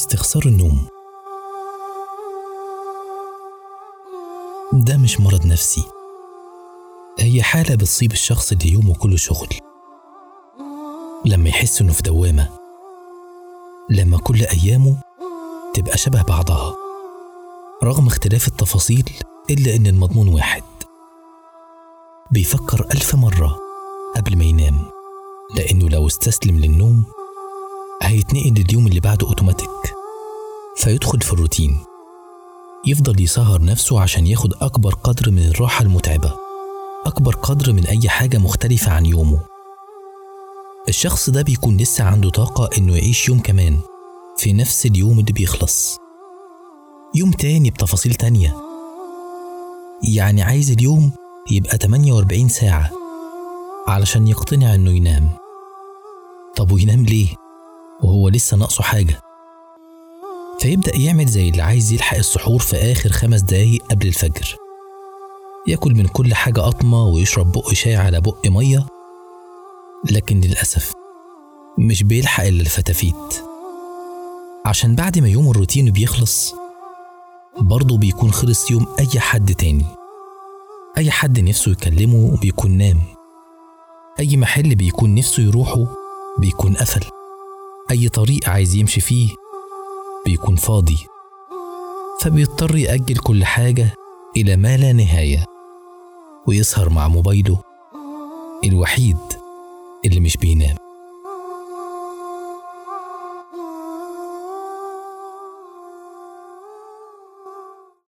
استخسار النوم. ده مش مرض نفسي. هي حالة بتصيب الشخص اللي يومه كله شغل. لما يحس إنه في دوامة. لما كل أيامه تبقى شبه بعضها. رغم اختلاف التفاصيل إلا إن المضمون واحد. بيفكر ألف مرة قبل ما ينام. لأنه لو استسلم للنوم هيتنقل لليوم اللي بعده أوتوماتيك فيدخل في الروتين. يفضل يسهر نفسه عشان ياخد أكبر قدر من الراحة المتعبة أكبر قدر من أي حاجة مختلفة عن يومه. الشخص ده بيكون لسه عنده طاقة إنه يعيش يوم كمان في نفس اليوم اللي بيخلص. يوم تاني بتفاصيل تانية. يعني عايز اليوم يبقى 48 ساعة علشان يقتنع إنه ينام. طب وينام ليه؟ وهو لسه ناقصه حاجة. فيبدأ يعمل زي اللي عايز يلحق السحور في آخر خمس دقايق قبل الفجر. ياكل من كل حاجة قطمة ويشرب بق شاي على بق مية. لكن للأسف مش بيلحق إلا الفتافيت. عشان بعد ما يوم الروتين بيخلص برضه بيكون خلص يوم أي حد تاني. أي حد نفسه يكلمه بيكون نام. أي محل بيكون نفسه يروحه بيكون قفل. أي طريق عايز يمشي فيه بيكون فاضي. فبيضطر يأجل كل حاجة إلى ما لا نهاية ويسهر مع موبايله الوحيد اللي مش بينام.